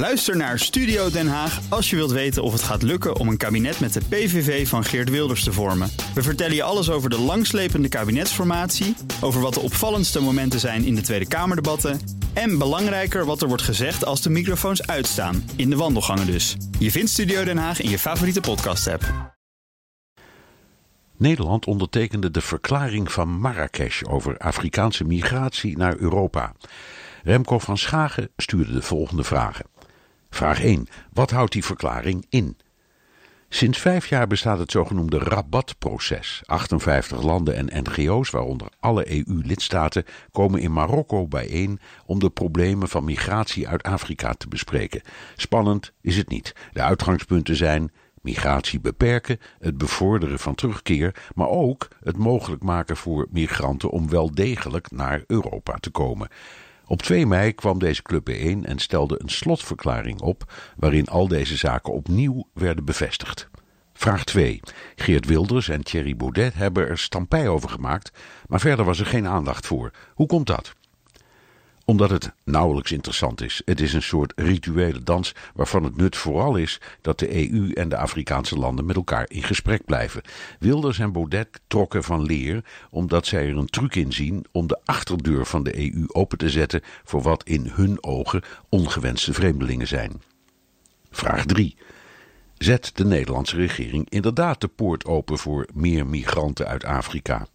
Luister naar Studio Den Haag als je wilt weten of het gaat lukken om een kabinet met de PVV van Geert Wilders te vormen. We vertellen je alles over de langslepende kabinetsformatie, over wat de opvallendste momenten zijn in de Tweede Kamerdebatten en belangrijker wat er wordt gezegd als de microfoons uitstaan, in de wandelgangen dus. Je vindt Studio Den Haag in je favoriete podcast-app. Nederland ondertekende de verklaring van Marrakesh over Afrikaanse migratie naar Europa. Remco van Schagen stuurde de volgende vragen. Vraag 1. Wat houdt die verklaring in? Sinds vijf jaar bestaat het zogenoemde Rabat-proces. 58 landen en NGO's, waaronder alle EU-lidstaten, komen in Marokko bijeen om de problemen van migratie uit Afrika te bespreken. Spannend is het niet. De uitgangspunten zijn migratie beperken, het bevorderen van terugkeer, maar ook het mogelijk maken voor migranten om wel degelijk naar Europa te komen. Op 2 mei kwam deze club bijeen en stelde een slotverklaring op waarin al deze zaken opnieuw werden bevestigd. Vraag 2. Geert Wilders en Thierry Baudet hebben er stampij over gemaakt, maar verder was er geen aandacht voor. Hoe komt dat? Omdat het nauwelijks interessant is. Het is een soort rituele dans waarvan het nut vooral is dat de EU en de Afrikaanse landen met elkaar in gesprek blijven. Wilders en Baudet trokken van leer omdat zij er een truc in zien om de achterdeur van de EU open te zetten voor wat in hun ogen ongewenste vreemdelingen zijn. Vraag 3. Zet de Nederlandse regering inderdaad de poort open voor meer migranten uit Afrika?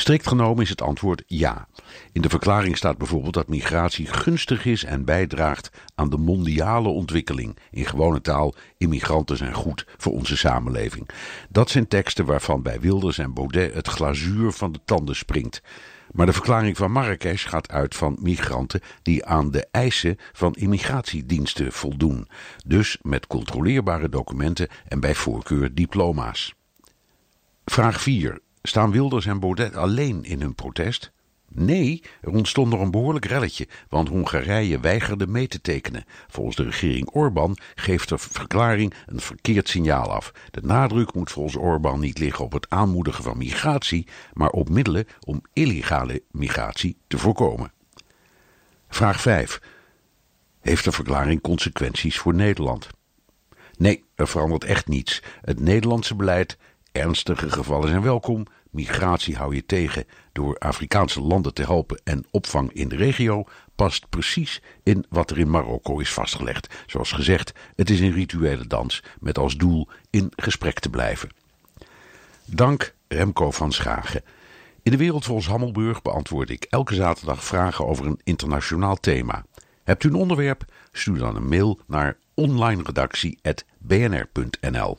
Strikt genomen is het antwoord ja. In de verklaring staat bijvoorbeeld dat migratie gunstig is en bijdraagt aan de mondiale ontwikkeling. In gewone taal, immigranten zijn goed voor onze samenleving. Dat zijn teksten waarvan bij Wilders en Baudet het glazuur van de tanden springt. Maar de verklaring van Marrakesh gaat uit van migranten die aan de eisen van immigratiediensten voldoen. Dus met controleerbare documenten en bij voorkeur diploma's. Vraag 4. Staan Wilders en Baudet alleen in hun protest? Nee, er ontstond nog een behoorlijk relletje, want Hongarije weigerde mee te tekenen. Volgens de regering Orbán geeft de verklaring een verkeerd signaal af. De nadruk moet volgens Orbán niet liggen op het aanmoedigen van migratie, maar op middelen om illegale migratie te voorkomen. Vraag 5. Heeft de verklaring consequenties voor Nederland? Nee, er verandert echt niets. Het Nederlandse beleid Ernstige gevallen zijn welkom. Migratie hou je tegen door Afrikaanse landen te helpen en opvang in de regio past precies in wat er in Marokko is vastgelegd. Zoals gezegd, het is een rituele dans met als doel in gesprek te blijven. Dank Remco van Schagen. In de wereld volgens Hammelburg beantwoord ik elke zaterdag vragen over een internationaal thema. Hebt u een onderwerp? Stuur dan een mail naar onlineredactie.bnr.nl.